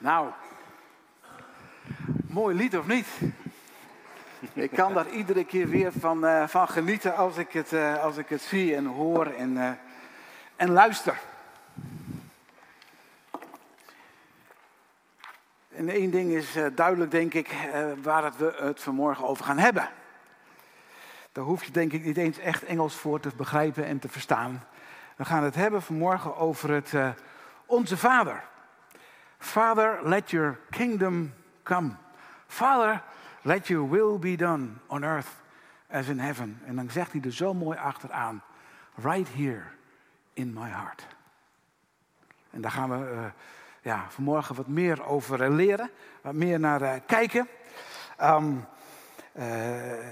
Nou, mooi lied of niet? Ik kan daar iedere keer weer van, uh, van genieten als ik, het, uh, als ik het zie en hoor en, uh, en luister. En één ding is duidelijk, denk ik, waar het we het vanmorgen over gaan hebben. Daar hoef je denk ik niet eens echt Engels voor te begrijpen en te verstaan. We gaan het hebben vanmorgen over het Onze Vader. Father, let your kingdom come. Father, let your will be done on earth as in heaven. En dan zegt hij er zo mooi achteraan. Right here in my heart. En daar gaan we uh, ja, vanmorgen wat meer over leren. Wat meer naar uh, kijken. Uh,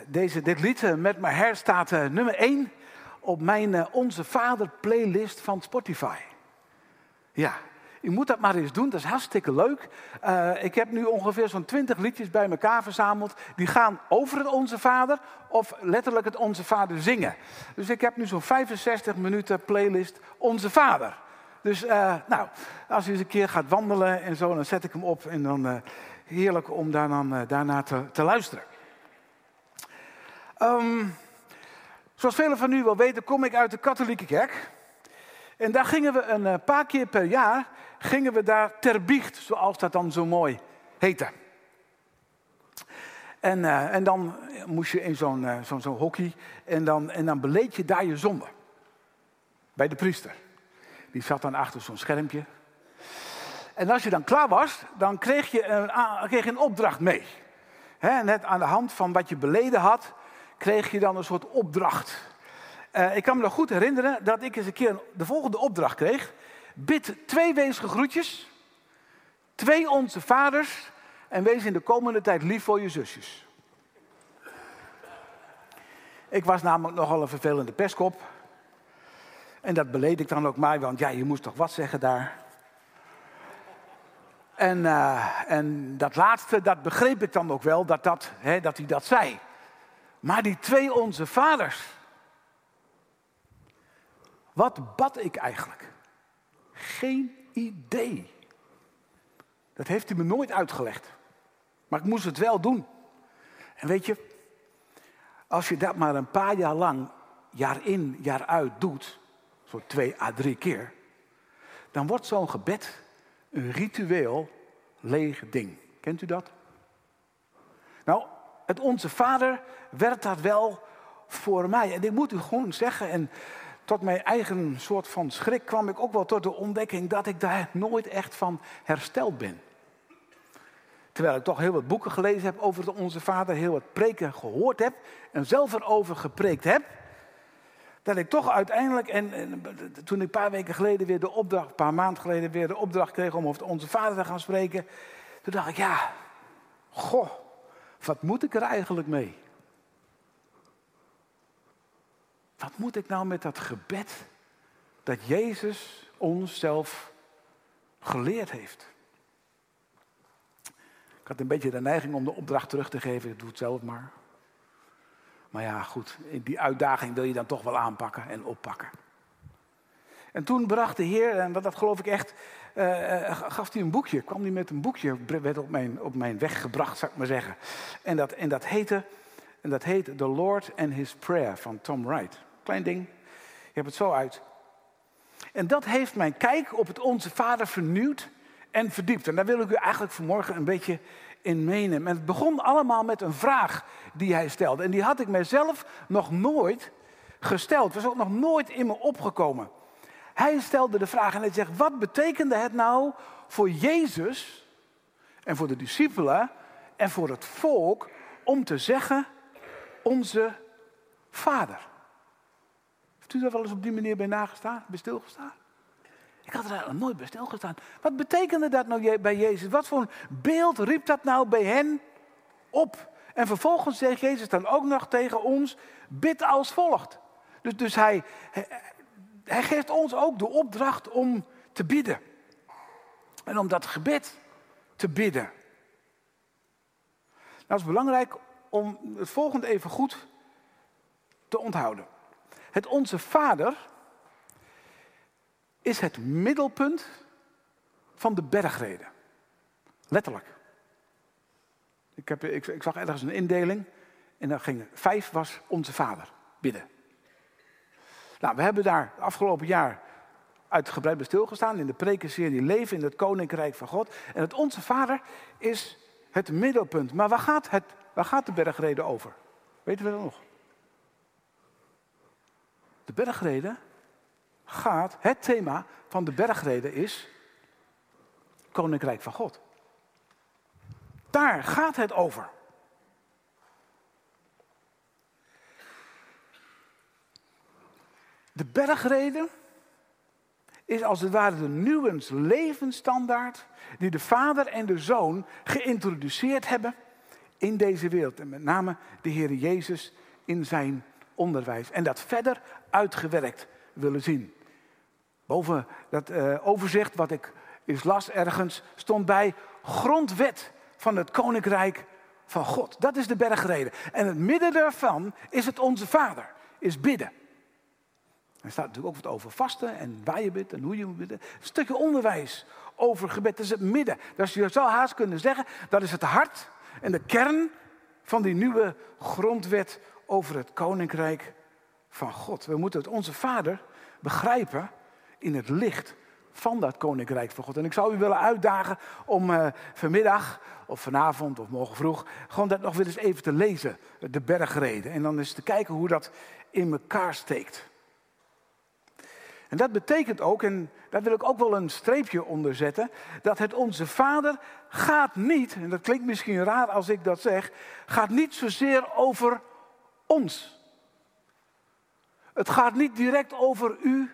deze, dit lied met mijn her staat nummer 1 op mijn Onze Vader playlist van Spotify. Ja, u moet dat maar eens doen, dat is hartstikke leuk. Uh, ik heb nu ongeveer zo'n twintig liedjes bij elkaar verzameld. Die gaan over het Onze Vader of letterlijk het Onze Vader zingen. Dus ik heb nu zo'n 65 minuten playlist Onze Vader. Dus uh, nou, als u eens een keer gaat wandelen en zo, dan zet ik hem op. En dan uh, heerlijk om daar dan, daarna te, te luisteren. Um, zoals velen van u wel weten, kom ik uit de katholieke kerk. En daar gingen we een paar keer per jaar gingen we daar ter biecht, zoals dat dan zo mooi heette. En, uh, en dan moest je in zo'n zo hockey en dan, en dan beleed je daar je zonde. Bij de priester. Die zat dan achter zo'n schermpje. En als je dan klaar was, dan kreeg je een, kreeg een opdracht mee. Net aan de hand van wat je beleden had, kreeg je dan een soort opdracht. Uh, ik kan me nog goed herinneren dat ik eens een keer de volgende opdracht kreeg. Bid twee weesige groetjes, twee onze vaders en wees in de komende tijd lief voor je zusjes. Ik was namelijk nogal een vervelende pestkop. En dat beleed ik dan ook maar, want ja, je moest toch wat zeggen daar. En, uh, en dat laatste, dat begreep ik dan ook wel, dat, dat, hè, dat hij dat zei. Maar die twee onze vaders, wat bad ik eigenlijk? Geen idee. Dat heeft hij me nooit uitgelegd. Maar ik moest het wel doen. En weet je, als je dat maar een paar jaar lang, jaar in, jaar uit doet, zo twee à drie keer, dan wordt zo'n gebed een ritueel leeg ding. Kent u dat? Nou, het Onze Vader werd dat wel voor mij. En ik moet u gewoon zeggen, en tot mijn eigen soort van schrik kwam ik ook wel tot de ontdekking dat ik daar nooit echt van hersteld ben. Terwijl ik toch heel wat boeken gelezen heb over Onze Vader, heel wat preken gehoord heb en zelf erover gepreekt heb. Dat ik toch uiteindelijk, en, toen ik een paar weken geleden weer de opdracht, een paar maanden geleden weer de opdracht kreeg om over Onze Vader te gaan spreken. Toen dacht ik, ja, goh, wat moet ik er eigenlijk mee? Wat moet ik nou met dat gebed dat Jezus ons zelf geleerd heeft? Ik had een beetje de neiging om de opdracht terug te geven, doe het zelf maar. Maar ja, goed, die uitdaging wil je dan toch wel aanpakken en oppakken. En toen bracht de Heer, en dat geloof ik echt, uh, gaf hij een boekje, kwam hij met een boekje, werd op mijn, op mijn weg gebracht, zou ik maar zeggen. En dat, en dat heette, en dat heette The Lord and His Prayer van Tom Wright. Klein ding. Je hebt het zo uit. En dat heeft mijn kijk op het Onze Vader vernieuwd en verdiept. En daar wil ik u eigenlijk vanmorgen een beetje in meenemen. En het begon allemaal met een vraag die hij stelde. En die had ik mijzelf nog nooit gesteld. Was ook nog nooit in me opgekomen. Hij stelde de vraag en hij zegt: Wat betekende het nou voor Jezus en voor de discipelen en voor het volk om te zeggen: Onze Vader? Heeft u daar wel eens op die manier bij nagestaan, bij stilgestaan? Ik had er eigenlijk nooit bij stilgestaan. Wat betekende dat nou bij Jezus? Wat voor een beeld riep dat nou bij hen op? En vervolgens zegt Jezus dan ook nog tegen ons: bid als volgt. Dus, dus hij, hij geeft ons ook de opdracht om te bidden. En om dat gebed te bidden. Nou, is belangrijk om het volgende even goed te onthouden. Het Onze Vader is het middelpunt van de bergreden. Letterlijk. Ik, heb, ik, zag ergens een indeling en dan ging vijf was onze vader bidden. Nou, we hebben daar afgelopen jaar uitgebreid bij stilgestaan in de prekenserie Leven in het Koninkrijk van God. En het Onze Vader is het middelpunt. Maar waar gaat, het, waar gaat de bergrede over? Weten we dat nog? De bergrede gaat, het thema van de bergrede is Koninkrijk van God. Daar gaat het over. De bergrede is als het ware de nieuwe levensstandaard die de vader en de zoon geïntroduceerd hebben in deze wereld. En met name de Heer Jezus in zijn onderwijs. En dat verder uitgewerkt willen zien. Boven dat uh, overzicht wat ik eens las ergens stond bij grondwet van het koninkrijk van God. Dat is de bergrede. En het midden daarvan is het onze Vader, is bidden. Er staat natuurlijk ook wat over vasten en waar je bidt en hoe je moet bidden. Een stukje onderwijs over gebed. Dat is het midden. Dus je zou haast kunnen zeggen, dat is het hart en de kern van die nieuwe grondwet over het koninkrijk van God. We moeten het onze Vader begrijpen in het licht van dat koninkrijk van God. En ik zou u willen uitdagen om uh, vanmiddag of vanavond of morgen vroeg gewoon dat nog weer eens even te lezen, de bergreden. En dan eens te kijken hoe dat in elkaar steekt. En dat betekent ook, en daar wil ik ook wel een streepje onder zetten, dat het onze Vader gaat niet, en dat klinkt misschien raar als ik dat zeg, gaat niet zozeer over ons. Het gaat niet direct over u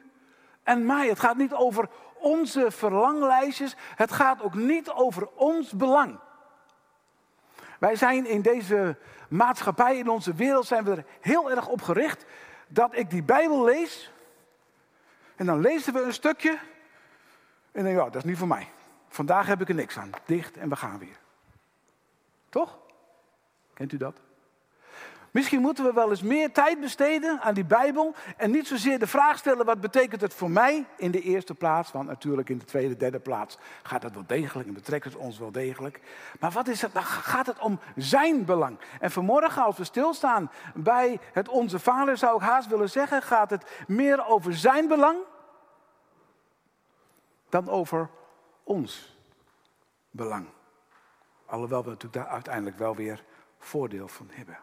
en mij. Het gaat niet over onze verlanglijstjes. Het gaat ook niet over ons belang. Wij zijn in deze maatschappij, in onze wereld, zijn we er heel erg op gericht dat ik die Bijbel lees en dan lezen we een stukje. En dan, ja, dat is niet voor mij. Vandaag heb ik er niks aan. Dicht en we gaan weer. Toch? Kent u dat? Misschien moeten we wel eens meer tijd besteden aan die Bijbel. En niet zozeer de vraag stellen: wat betekent het voor mij in de eerste plaats? Want natuurlijk in de tweede, derde plaats gaat het wel degelijk en betrekt het ons wel degelijk. Maar wat is het? Dan gaat het om zijn belang. En vanmorgen, als we stilstaan bij het Onze Vader, zou ik haast willen zeggen: gaat het meer over zijn belang dan over ons belang. Alhoewel we natuurlijk daar uiteindelijk wel weer voordeel van hebben.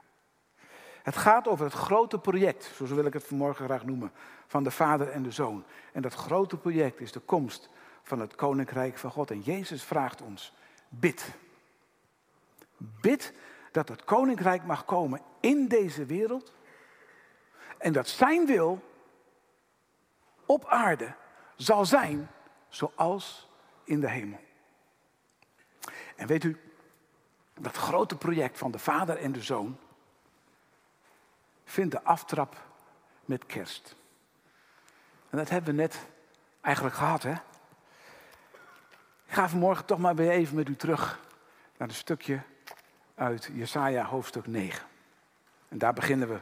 Het gaat over het grote project, zo wil ik het vanmorgen graag noemen, van de Vader en de Zoon. En dat grote project is de komst van het Koninkrijk van God. En Jezus vraagt ons, bid. Bid dat het Koninkrijk mag komen in deze wereld. En dat Zijn wil op aarde zal zijn zoals in de hemel. En weet u, dat grote project van de Vader en de Zoon vindt de aftrap met kerst. En dat hebben we net eigenlijk gehad, hè? Ik ga vanmorgen toch maar weer even met u terug naar een stukje uit Jesaja hoofdstuk 9. En daar beginnen we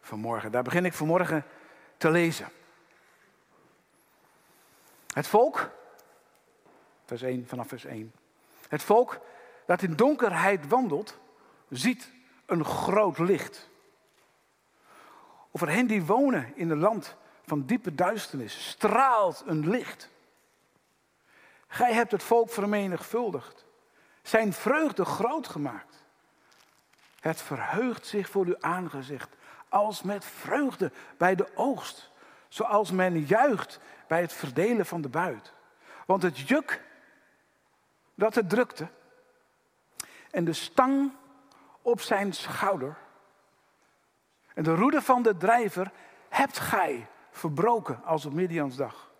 vanmorgen. Daar begin ik vanmorgen te lezen. Het volk, vers 1, vanaf vers 1. Het volk dat in donkerheid wandelt, ziet een groot licht. Over hen die wonen in een land van diepe duisternis straalt een licht. Gij hebt het volk vermenigvuldigd, zijn vreugde groot gemaakt. Het verheugt zich voor uw aangezicht als met vreugde bij de oogst, zoals men juicht bij het verdelen van de buit. Want het juk dat het drukte en de stang op zijn schouder en de roede van de drijver hebt gij verbroken als op Midiansdag.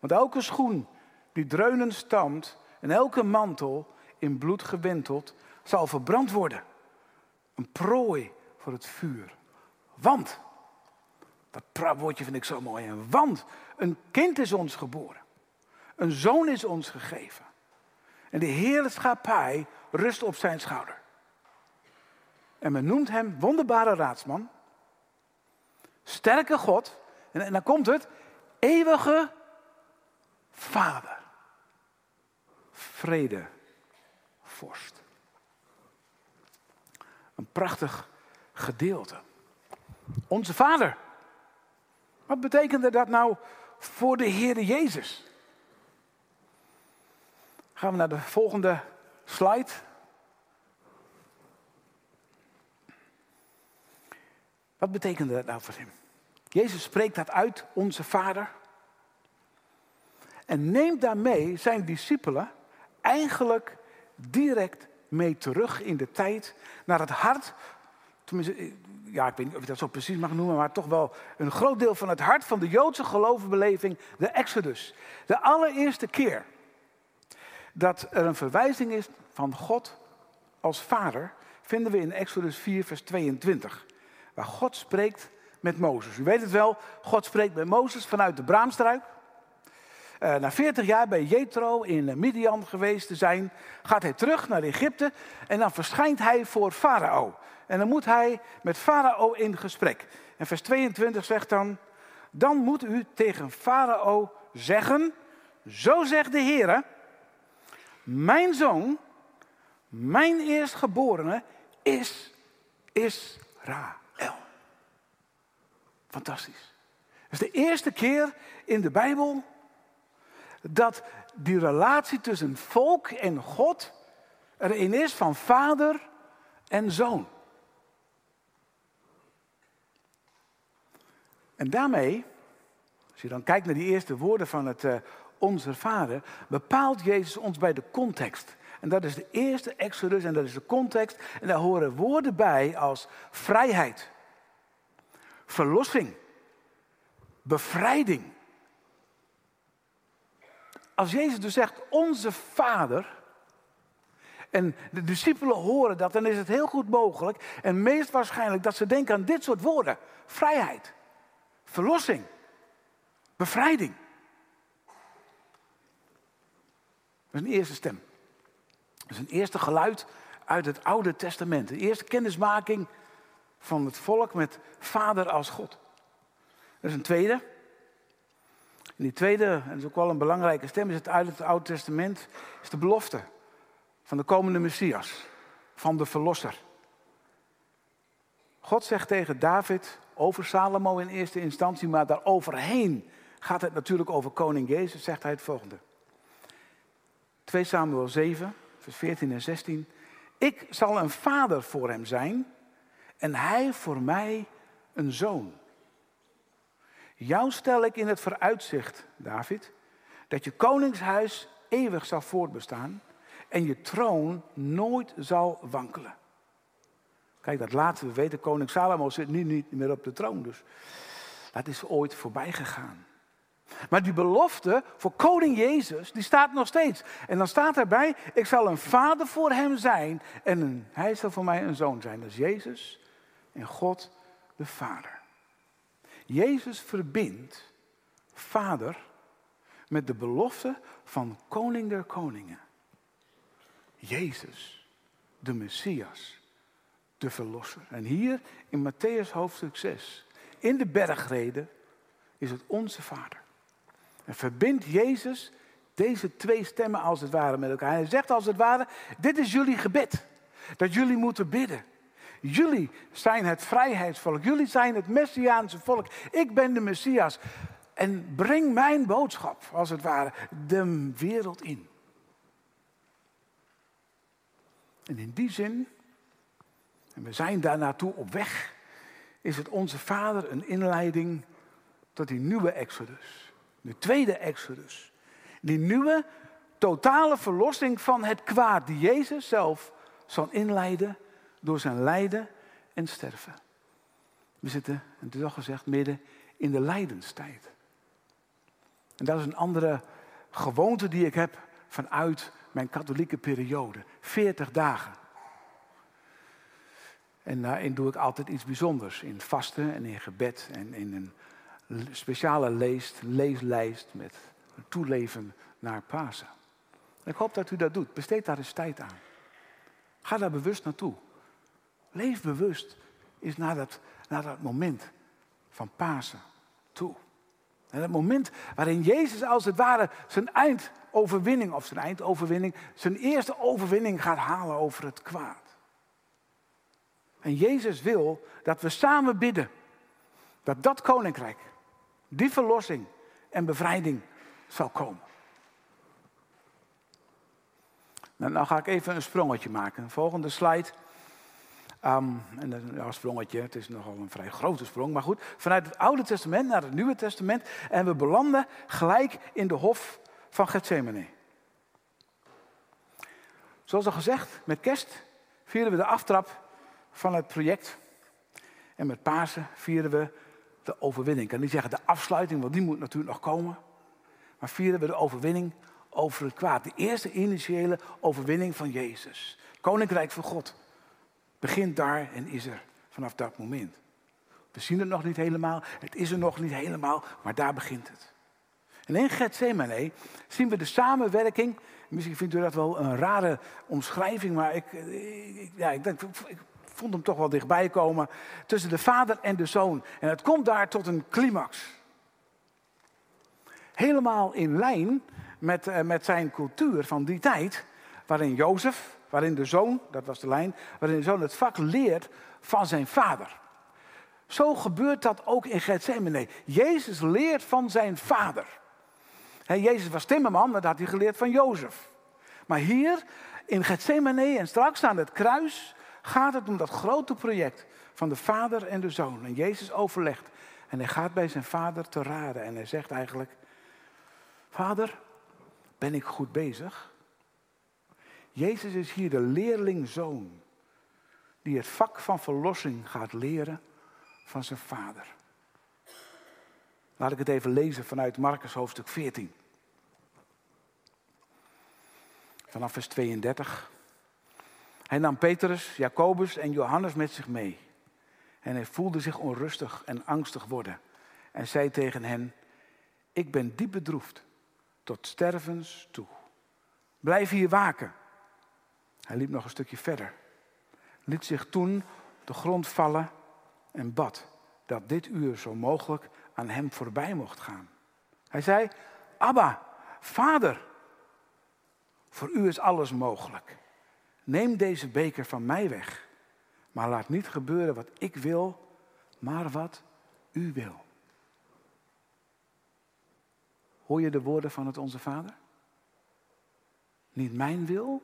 Want elke schoen die dreunen stamt en elke mantel in bloed gewenteld zal verbrand worden. Een prooi voor het vuur. Want, dat woordje vind ik zo mooi. Want een kind is ons geboren. Een zoon is ons gegeven. En de heerschappij rust op zijn schouder. En men noemt hem wonderbare raadsman, sterke God. En, en dan komt het, eeuwige Vader. Vrede vorst. Een prachtig gedeelte. Onze Vader. Wat betekende dat nou voor de Heer Jezus? Gaan we naar de volgende slide. Wat betekende dat nou voor hem? Jezus spreekt dat uit, onze Vader. En neemt daarmee zijn discipelen eigenlijk direct mee terug in de tijd naar het hart. Tenminste, ja, ik weet niet of je dat zo precies mag noemen, maar toch wel een groot deel van het hart van de Joodse geloofsbeleving, de Exodus. De allereerste keer dat er een verwijzing is van God als vader, vinden we in Exodus 4, vers 22. Waar God spreekt met Mozes. U weet het wel, God spreekt met Mozes vanuit de braamstruik. Uh, na 40 jaar bij Jethro in Midian geweest te zijn, gaat hij terug naar Egypte en dan verschijnt hij voor Farao. En dan moet hij met Farao in gesprek. En vers 22 zegt dan, dan moet u tegen Farao zeggen, zo zegt de Heer, mijn zoon, mijn eerstgeborene is Israël. Fantastisch. Het is de eerste keer in de Bijbel dat die relatie tussen volk en God er een is van vader en zoon. En daarmee, als je dan kijkt naar die eerste woorden van het uh, Onze Vader, bepaalt Jezus ons bij de context. En dat is de eerste Exodus en dat is de context. En daar horen woorden bij als vrijheid, verlossing, bevrijding. Als Jezus dus zegt, onze Vader, en de discipelen horen dat, dan is het heel goed mogelijk en meest waarschijnlijk dat ze denken aan dit soort woorden. Vrijheid, verlossing, bevrijding. Dat is een eerste stem. Dat is een eerste geluid uit het Oude Testament. De eerste kennismaking van het volk met Vader als God. Er is een tweede. Die tweede, en dat is ook wel een belangrijke stem, is het uit het Oude Testament, is de belofte van de komende Messias, van de Verlosser. God zegt tegen David over Salomo in eerste instantie, maar daaroverheen gaat het natuurlijk over koning Jezus, zegt hij het volgende. 2 Samuel 7, vers 14 en 16. Ik zal een vader voor hem zijn en hij voor mij een zoon. Jou stel ik in het vooruitzicht, David, dat je koningshuis eeuwig zal voortbestaan en je troon nooit zal wankelen. Kijk, dat laatste, we weten, koning Salomo zit nu niet meer op de troon, dus dat is ooit voorbij gegaan. Maar die belofte voor koning Jezus, die staat nog steeds. En dan staat erbij, ik zal een vader voor hem zijn en hij zal voor mij een zoon zijn. Dat is Jezus en God de Vader. Jezus verbindt Vader met de belofte van koning der koningen. Jezus, de Messias, de Verlosser. En hier in Matthäus hoofdstuk 6, in de bergreden, is het onze Vader. En verbindt Jezus deze twee stemmen als het ware met elkaar. Hij zegt als het ware, dit is jullie gebed. Dat jullie moeten bidden. Jullie zijn het vrijheidsvolk. Jullie zijn het Messiaanse volk. Ik ben de Messias. En breng mijn boodschap, als het ware, de wereld in. En in die zin, en we zijn daar naartoe op weg, is het onze Vader een inleiding tot die nieuwe Exodus. De tweede Exodus. Die nieuwe, totale verlossing van het kwaad die Jezus zelf zal inleiden door zijn lijden en sterven. We zitten, en het is al gezegd, midden in de lijdenstijd. En dat is een andere gewoonte die ik heb vanuit mijn katholieke periode. 40 dagen. En daarin doe ik altijd iets bijzonders. In vasten en in gebed en in een speciale leest, leeslijst met toeleven naar Pasen. ik hoop dat u dat doet. Besteed daar eens tijd aan. Ga daar bewust naartoe. Leef bewust is naar dat, moment van Pasen toe. En dat moment waarin Jezus als het ware zijn eind overwinning, of zijn eindoverwinning, zijn eerste overwinning gaat halen over het kwaad. En Jezus wil dat we samen bidden. Dat dat koninkrijk, die verlossing en bevrijding zal komen. Nou, nou ga ik even een sprongetje maken. Volgende slide. En een sprongetje, het is nogal een vrij grote sprong, maar goed. Vanuit het Oude Testament naar het Nieuwe Testament. En we belanden gelijk in de hof van Gethsemane. Zoals al gezegd, met kerst vieren we de aftrap van het project. En met Pasen vieren we de overwinning. Ik kan niet zeggen de afsluiting, want die moet natuurlijk nog komen. Maar vieren we de overwinning over het kwaad. De eerste initiële overwinning van Jezus. Koninkrijk van God begint daar en is er vanaf dat moment. We zien het nog niet helemaal, het is er nog niet helemaal, maar daar begint het. En in Gethsemane zien we de samenwerking. Misschien vindt u dat wel een rare omschrijving, maar ik, ja, ik, ik vond hem toch wel dichtbij komen. Tussen de vader en de zoon. En het komt daar tot een climax. Helemaal in lijn met, uh, met zijn cultuur van die tijd. Waarin Jozef, waarin de zoon, dat was de lijn, waarin de zoon het vak leert van zijn vader. Zo gebeurt dat ook in Gethsemane. Jezus leert van zijn vader. Jezus was timmerman, dat had hij geleerd van Jozef. Maar hier in Gethsemane en straks aan het kruis gaat het om dat grote project van de vader en de zoon. En Jezus overlegt. En hij gaat bij zijn vader te raden. En hij zegt eigenlijk, vader, ben ik goed bezig? Jezus is hier de leerlingzoon die het vak van verlossing gaat leren van zijn vader. Laat ik het even lezen vanuit Marcus hoofdstuk 14. Vanaf vers 32. Hij nam Petrus, Jacobus en Johannes met zich mee. En hij voelde zich onrustig en angstig worden. En zei tegen hen: Ik ben diep bedroefd, tot stervens toe. Blijf hier waken. Hij liep nog een stukje verder. Liet zich toen de grond vallen en bad dat dit uur zo mogelijk aan hem voorbij mocht gaan. Hij zei: Abba, vader, voor u is alles mogelijk. Neem deze beker van mij weg. Maar laat niet gebeuren wat ik wil, maar wat u wil. Hoor je de woorden van het Onze Vader? Niet mijn wil,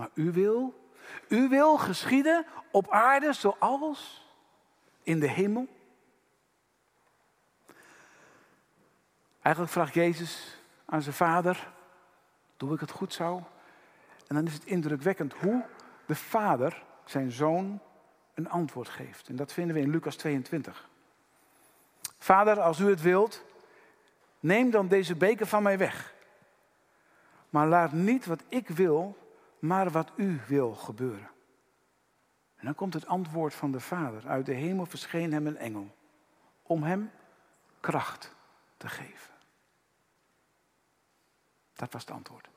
maar uw wil. Uw wil geschieden op aarde zoals in de hemel. Eigenlijk vraagt Jezus aan zijn vader: Doe ik het goed zo? En dan is het indrukwekkend hoe de vader zijn zoon een antwoord geeft. En dat vinden we in Lucas 22. Vader, als u het wilt, neem dan deze beker van mij weg. Maar laat niet wat ik wil, maar wat u wil gebeuren. En dan komt het antwoord van de Vader. Uit de hemel verscheen hem een engel om hem kracht te geven. Dat was het antwoord.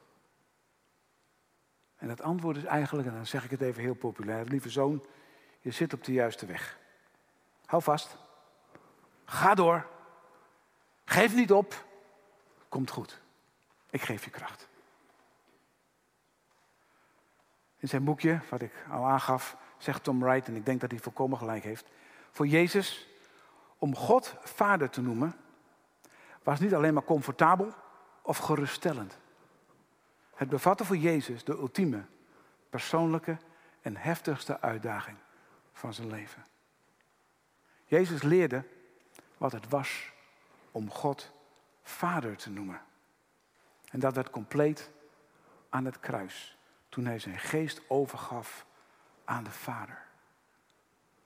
En het antwoord is eigenlijk, en dan zeg ik het even heel populair, lieve zoon, je zit op de juiste weg. Hou vast. Ga door. Geef niet op. Komt goed. Ik geef je kracht. In zijn boekje, wat ik al aangaf, zegt Tom Wright, en ik denk dat hij volkomen gelijk heeft. Voor Jezus, om God vader te noemen, was niet alleen maar comfortabel of geruststellend. Het bevatte voor Jezus de ultieme, persoonlijke en heftigste uitdaging van zijn leven. Jezus leerde wat het was om God Vader te noemen. En dat werd compleet aan het kruis, toen hij zijn geest overgaf aan de Vader.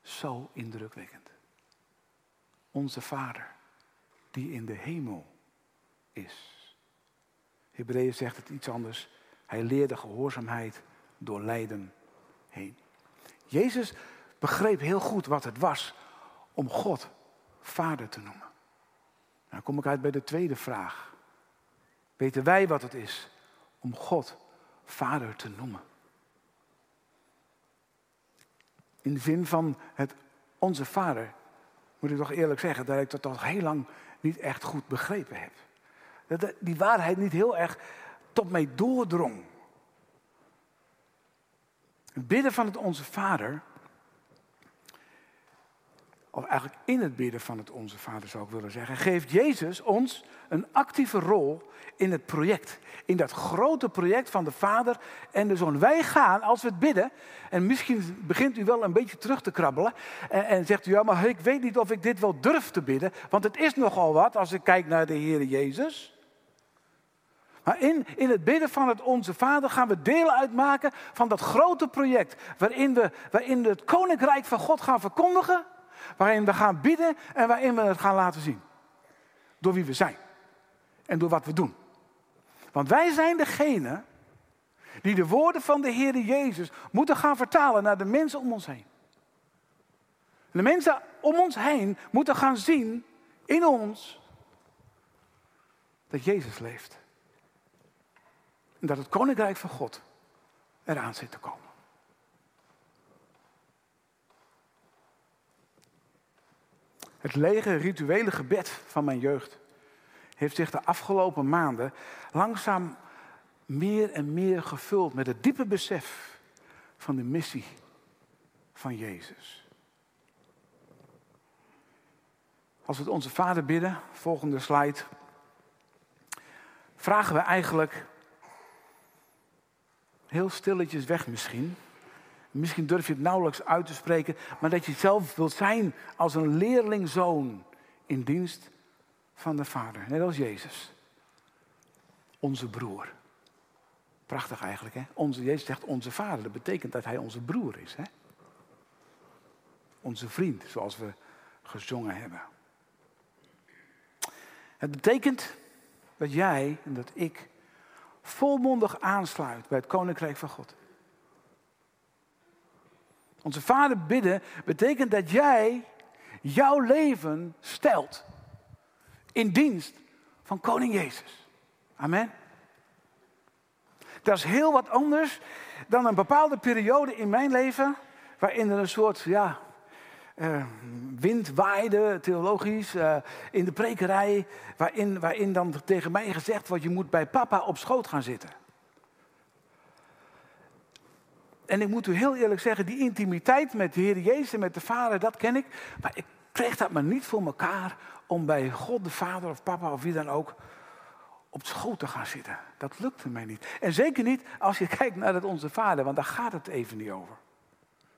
Zo indrukwekkend. Onze Vader, die in de hemel is. Hebreeën zegt het iets anders. Hij leerde gehoorzaamheid door lijden heen. Jezus begreep heel goed wat het was om God vader te noemen. Nou kom ik uit bij de tweede vraag. Weten wij wat het is om God vader te noemen? In de zin van het onze vader, moet ik toch eerlijk zeggen dat ik dat al heel lang niet echt goed begrepen heb. Dat die waarheid niet heel erg tot mij doordrong. Het bidden van het Onze Vader, of eigenlijk in het bidden van het Onze Vader zou ik willen zeggen, geeft Jezus ons een actieve rol in het project. In dat grote project van de Vader en de Zoon. Wij gaan, als we het bidden, en misschien begint u wel een beetje terug te krabbelen. En, en zegt u, ja, maar ik weet niet of ik dit wel durf te bidden. Want het is nogal wat als ik kijk naar de Heer Jezus. Maar in, in het bidden van het Onze Vader gaan we deel uitmaken van dat grote project. Waarin we, waarin we het Koninkrijk van God gaan verkondigen. Waarin we gaan bidden en waarin we het gaan laten zien. Door wie we zijn. En door wat we doen. Want wij zijn degene die de woorden van de Heer Jezus moeten gaan vertalen naar de mensen om ons heen. de mensen om ons heen moeten gaan zien in ons dat Jezus leeft. En dat het koninkrijk van God eraan zit te komen. Het lege rituele gebed van mijn jeugd heeft zich de afgelopen maanden langzaam meer en meer gevuld met het diepe besef van de missie van Jezus. Als we het onze Vader bidden, volgende slide, vragen we eigenlijk heel stilletjes weg misschien. Misschien durf je het nauwelijks uit te spreken, maar dat je zelf wilt zijn als een leerlingzoon in dienst van de Vader, net als Jezus. Onze broer. Prachtig eigenlijk, hè? Onze, Jezus zegt onze Vader. Dat betekent dat Hij onze broer is, hè? Onze vriend, zoals we gezongen hebben. Het betekent dat jij en dat ik volmondig aansluit bij het Koninkrijk van God. Onze Vader bidden betekent dat jij jouw leven stelt in dienst van Koning Jezus. Amen. Dat is heel wat anders dan een bepaalde periode in mijn leven, waarin er een soort ja, uh, wind waaide, theologisch, uh, in de prekerij, waarin, waarin dan tegen mij gezegd wordt, je moet bij papa op schoot gaan zitten. En ik moet u heel eerlijk zeggen, die intimiteit met de Heer Jezus en met de Vader, dat ken ik. Maar ik kreeg dat maar niet voor elkaar om bij God de Vader of papa of wie dan ook op schoot te gaan zitten. Dat lukte mij niet. En zeker niet als je kijkt naar het Onze Vader, want daar gaat het even niet over.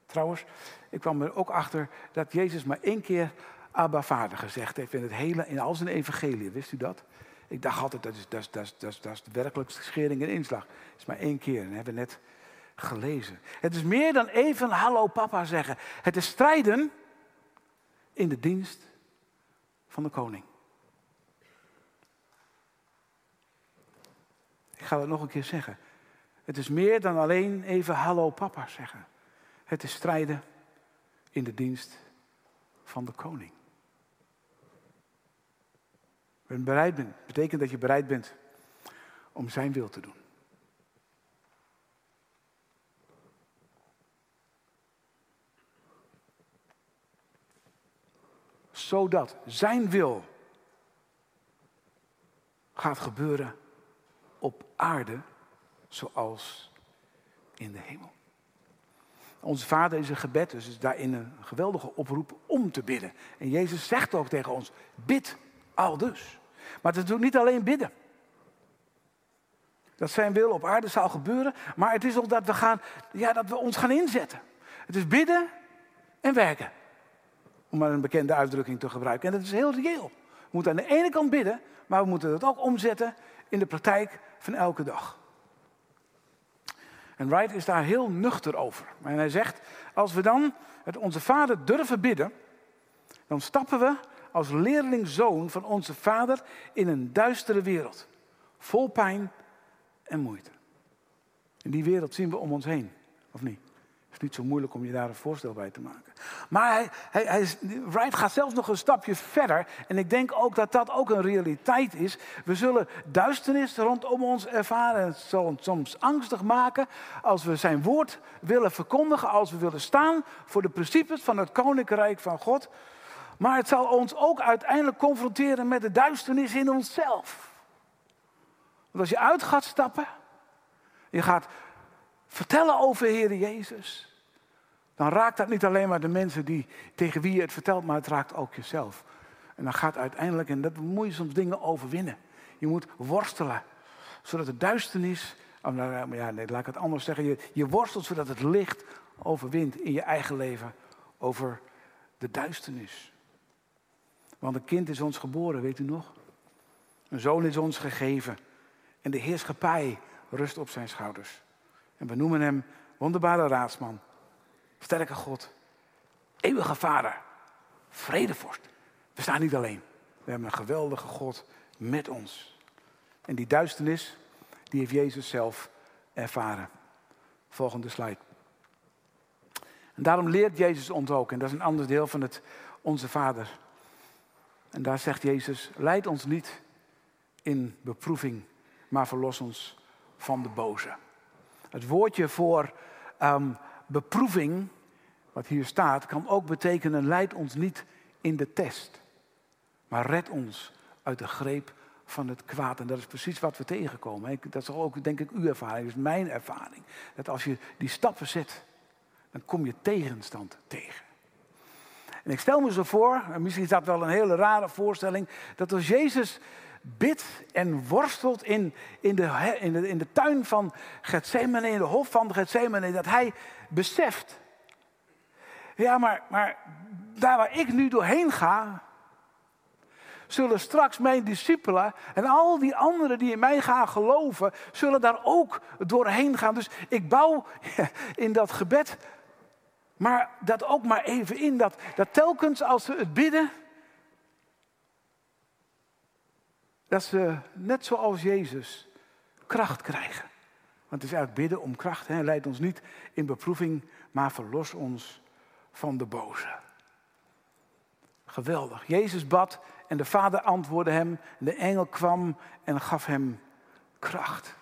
Trouwens, ik kwam er ook achter dat Jezus maar één keer Abba Vader gezegd heeft in, het hele, in al zijn evangelie. Wist u dat? Ik dacht altijd, dat is, dat is, dat is, dat is, dat is de werkelijkste schering en inslag. Het is maar één keer, en dat hebben net gelezen. Het is meer dan even hallo papa zeggen. Het is strijden in de dienst van de koning. Ik ga het nog een keer zeggen. Het is meer dan alleen even hallo papa zeggen. Het is strijden in de dienst van de koning. Ben bereid bent, betekent dat je bereid bent om zijn wil te doen. Zodat zijn wil gaat gebeuren op aarde zoals in de hemel. Onze vader is een gebed, dus is daarin een geweldige oproep om te bidden. En Jezus zegt ook tegen ons, bid al dus. Maar het is ook niet alleen bidden. Dat zijn wil op aarde zal gebeuren, maar het is ook dat we, gaan, ja, dat we ons gaan inzetten. Het is bidden en werken. Om maar een bekende uitdrukking te gebruiken. En dat is heel reëel. We moeten aan de ene kant bidden, maar we moeten het ook omzetten in de praktijk van elke dag. En Wright is daar heel nuchter over. En hij zegt, als we dan het onze vader durven bidden, dan stappen we als leerlingzoon van onze vader in een duistere wereld. Vol pijn en moeite. In die wereld zien we om ons heen, of niet? Het is niet zo moeilijk om je daar een voorstel bij te maken. Maar hij, hij, hij, Wright gaat zelfs nog een stapje verder. En ik denk ook dat dat ook een realiteit is. We zullen duisternis rondom ons ervaren. Het zal ons soms angstig maken als we zijn woord willen verkondigen. Als we willen staan voor de principes van het koninkrijk van God. Maar het zal ons ook uiteindelijk confronteren met de duisternis in onszelf. Want als je uit gaat stappen, je gaat vertellen over Heer Jezus, dan raakt dat niet alleen maar de mensen die, tegen wie je het vertelt, maar het raakt ook jezelf. En dan gaat uiteindelijk, en dat moet je soms dingen overwinnen. Je moet worstelen, zodat de duisternis, oh, nou, ja, nee, laat ik het anders zeggen, je, je worstelt zodat het licht overwint in je eigen leven over de duisternis. Want een kind is ons geboren, weet u nog? Een zoon is ons gegeven. En de heerschappij rust op zijn schouders. En we noemen hem wonderbare raadsman, sterke God, eeuwige vader, vredevorst. We staan niet alleen. We hebben een geweldige God met ons. En die duisternis, die heeft Jezus zelf ervaren. Volgende slide. En daarom leert Jezus ons ook, en dat is een ander deel van het Onze Vader. En daar zegt Jezus, leid ons niet in beproeving, maar verlos ons van de boze. Het woordje voor um, beproeving, wat hier staat, kan ook betekenen, leid ons niet in de test, maar red ons uit de greep van het kwaad. En dat is precies wat we tegenkomen. Dat is ook, denk ik, uw ervaring, dat is mijn ervaring. Dat als je die stappen zet, dan kom je tegenstand tegen. En ik stel me zo voor, en misschien is dat wel een hele rare voorstelling, dat als Jezus bidt en worstelt in, in, de, in, de, in de tuin van Gethsemane, in de hof van Gethsemane, dat hij beseft, ja, maar, maar daar waar ik nu doorheen ga, zullen straks mijn discipelen en al die anderen die in mij gaan geloven, zullen daar ook doorheen gaan. Dus ik bouw in dat gebed maar dat ook maar even in, dat, dat telkens als ze het bidden, dat ze net zoals Jezus kracht krijgen. Want het is eigenlijk bidden om kracht. Hè. Leid ons niet in beproeving, maar verlos ons van de boze. Geweldig. Jezus bad en de Vader antwoordde hem. De engel kwam en gaf hem kracht.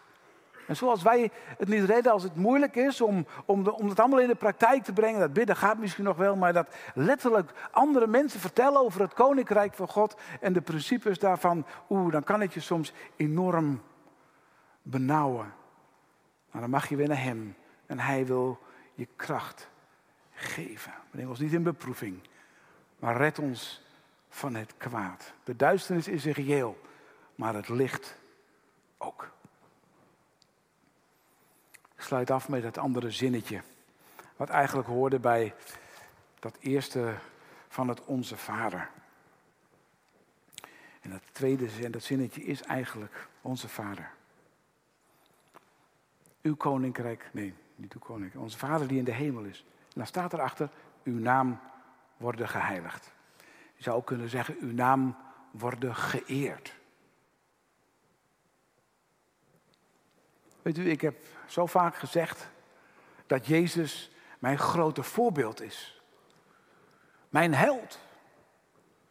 En zoals wij het niet redden als het moeilijk is om, om, de, om het allemaal in de praktijk te brengen, dat bidden gaat misschien nog wel, maar dat letterlijk andere mensen vertellen over het koninkrijk van God en de principes daarvan, oeh, dan kan het je soms enorm benauwen. Maar dan mag je weer naar Hem en Hij wil je kracht geven. Breng ons niet in beproeving, maar red ons van het kwaad. De duisternis is reëel, maar het licht ook. Sluit af met het andere zinnetje. Wat eigenlijk hoorde bij dat eerste van het Onze Vader. En dat tweede zin, dat zinnetje is eigenlijk Onze Vader. Uw koninkrijk, nee, niet uw koninkrijk, onze Vader die in de hemel is. En dan staat erachter, uw naam worden geheiligd. Je zou ook kunnen zeggen, uw naam worden geëerd. Weet u, ik heb zo vaak gezegd dat Jezus mijn grote voorbeeld is. Mijn held.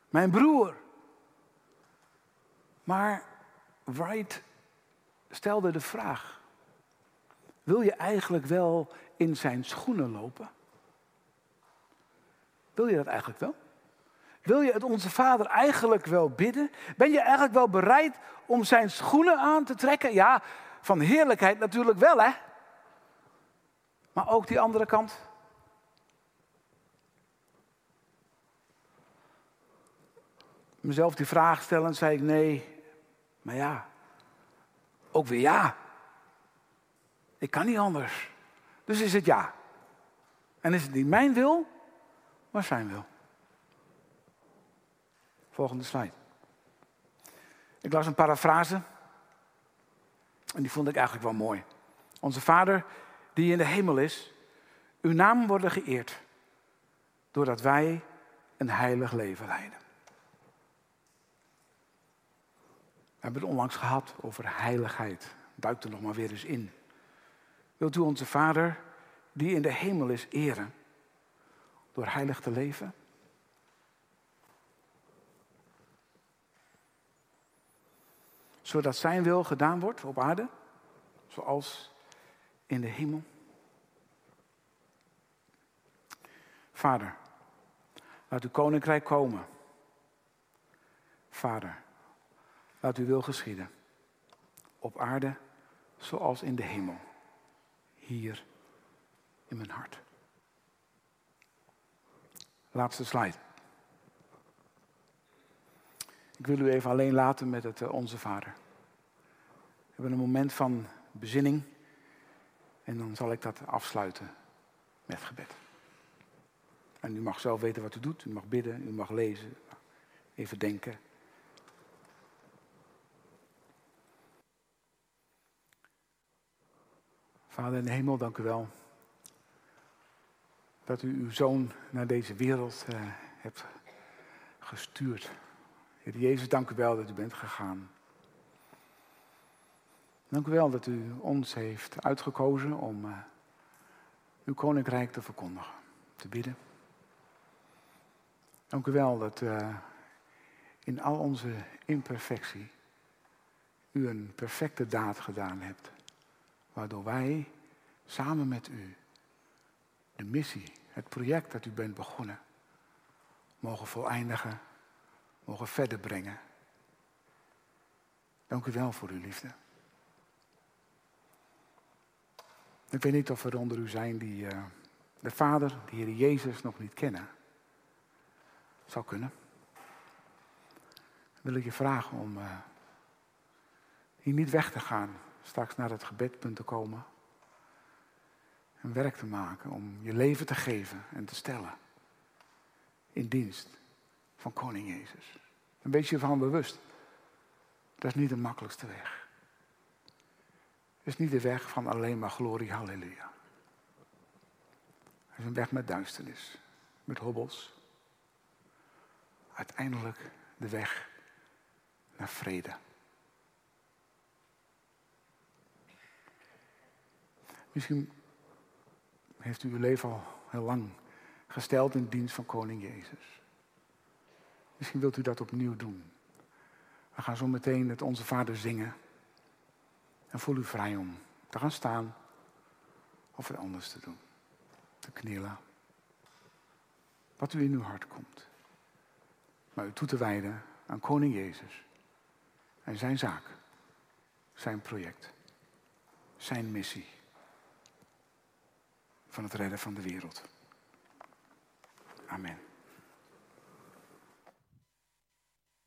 Mijn broer. Maar Wright stelde de vraag: wil je eigenlijk wel in zijn schoenen lopen? Wil je dat eigenlijk wel? Wil je het onze Vader eigenlijk wel bidden? Ben je eigenlijk wel bereid om zijn schoenen aan te trekken? Ja, van heerlijkheid natuurlijk wel, hè? Maar ook die andere kant. Mezelf die vraag stellen, zei ik nee. Maar ja, ook weer ja. Ik kan niet anders. Dus is het ja. En is het niet mijn wil, maar zijn wil. Volgende slide. Ik las een parafrase en die vond ik eigenlijk wel mooi. Onze Vader die in de hemel is, uw naam worden geëerd, doordat wij een heilig leven leiden. We hebben het onlangs gehad over heiligheid. Duik er nog maar weer eens in. Wilt u onze Vader, die in de hemel is, eren door heilig te leven? Zodat zijn wil gedaan wordt op aarde, zoals in de hemel. Vader, laat uw koninkrijk komen. Vader, laat uw wil geschieden. op aarde zoals in de hemel. Hier in mijn hart. Laatste slide. Ik wil u even alleen laten met het eh, Onze Vader. Hebben een moment van bezinning en dan zal ik dat afsluiten met gebed. En u mag zelf weten wat u doet, u mag bidden, u mag lezen, even denken. Vader in de hemel, dank u wel dat u uw zoon naar deze wereld uh, hebt gestuurd. Heer Jezus, dank u wel dat u bent gegaan. Dank u wel dat u ons heeft uitgekozen om uh, uw koninkrijk te verkondigen, te bidden. Dank u wel dat uh, in al onze imperfectie u een perfecte daad gedaan hebt, waardoor wij samen met u de missie, het project dat u bent begonnen, mogen voleindigen, mogen verder brengen. Dank u wel voor uw liefde. Ik weet niet of er onder u zijn die uh, de Vader, de Heer Jezus, nog niet kennen. Zou kunnen. Dan wil ik je vragen om uh, hier niet weg te gaan, straks naar het gebedpunt te komen een werk te maken om je leven te geven en te stellen in dienst van Koning Jezus. Een beetje van bewust. Dat is niet de makkelijkste weg. Is niet de weg van alleen maar glorie, halleluja. Het is een weg met duisternis, met hobbels. Uiteindelijk de weg naar vrede. Misschien heeft u uw leven al heel lang gesteld in dienst van Koning Jezus. Misschien wilt u dat opnieuw doen. We gaan zo meteen het Onze Vader zingen. En voel u vrij om te gaan staan of het anders te doen. Te knielen. Wat u in uw hart komt. Maar u toe te wijden aan Koning Jezus. En zijn zaak. Zijn project. Zijn missie van het redden van de wereld. Amen.